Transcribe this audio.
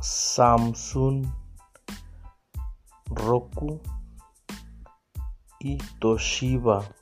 Samsung, Roku y Toshiba.